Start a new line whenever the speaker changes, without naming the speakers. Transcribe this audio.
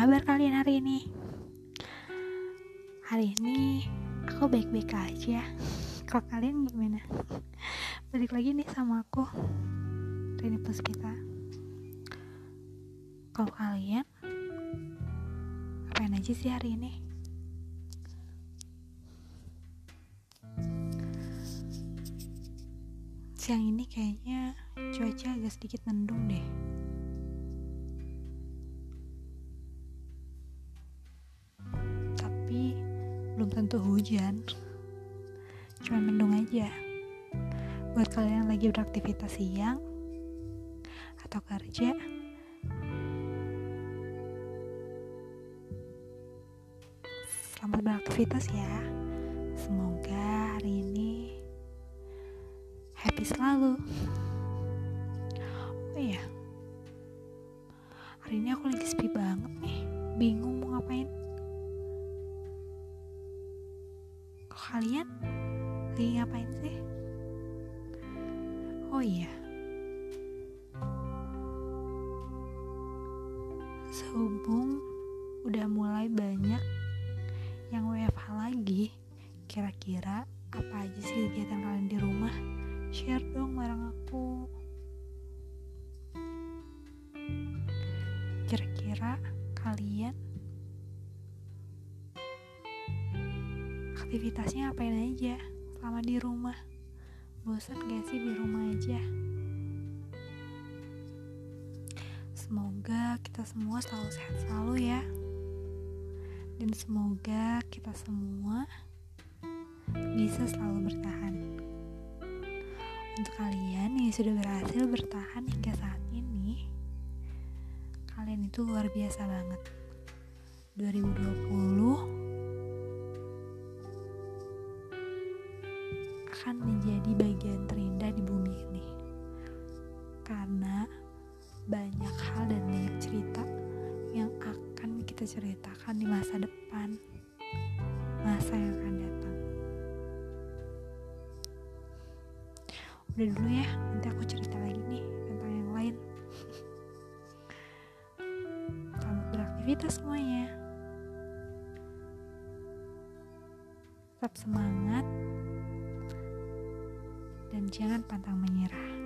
kabar kalian hari ini? Hari ini aku baik-baik aja. Kalau kalian gimana? Balik lagi nih sama aku, Ini Plus kita. Kalau kalian, ngapain aja sih hari ini? Siang ini kayaknya cuaca agak sedikit mendung deh belum tentu hujan. Cuma mendung aja. Buat kalian yang lagi beraktivitas siang atau kerja selamat beraktivitas ya. Semoga hari ini happy selalu. Oh iya. Hari ini aku lagi sepi banget nih. Bingung mau ngapain kalian lagi ngapain sih? Oh iya. Sehubung udah mulai banyak yang WFH lagi kira-kira apa aja sih kegiatan kalian di rumah? Share dong bareng aku. Kira-kira kalian aktivitasnya apain aja selama di rumah? Bosan gak sih di rumah aja? Semoga kita semua selalu sehat selalu ya. Dan semoga kita semua bisa selalu bertahan. Untuk kalian yang sudah berhasil bertahan hingga saat ini kalian itu luar biasa banget. 2020 akan menjadi bagian terindah di bumi ini. Karena banyak hal dan banyak cerita yang akan kita ceritakan di masa depan. Masa yang akan datang. Udah dulu ya nanti aku cerita lagi nih tentang yang lain. Selamat beraktivitas semuanya. Tetap semangat dan jangan pantang menyerah. Ah.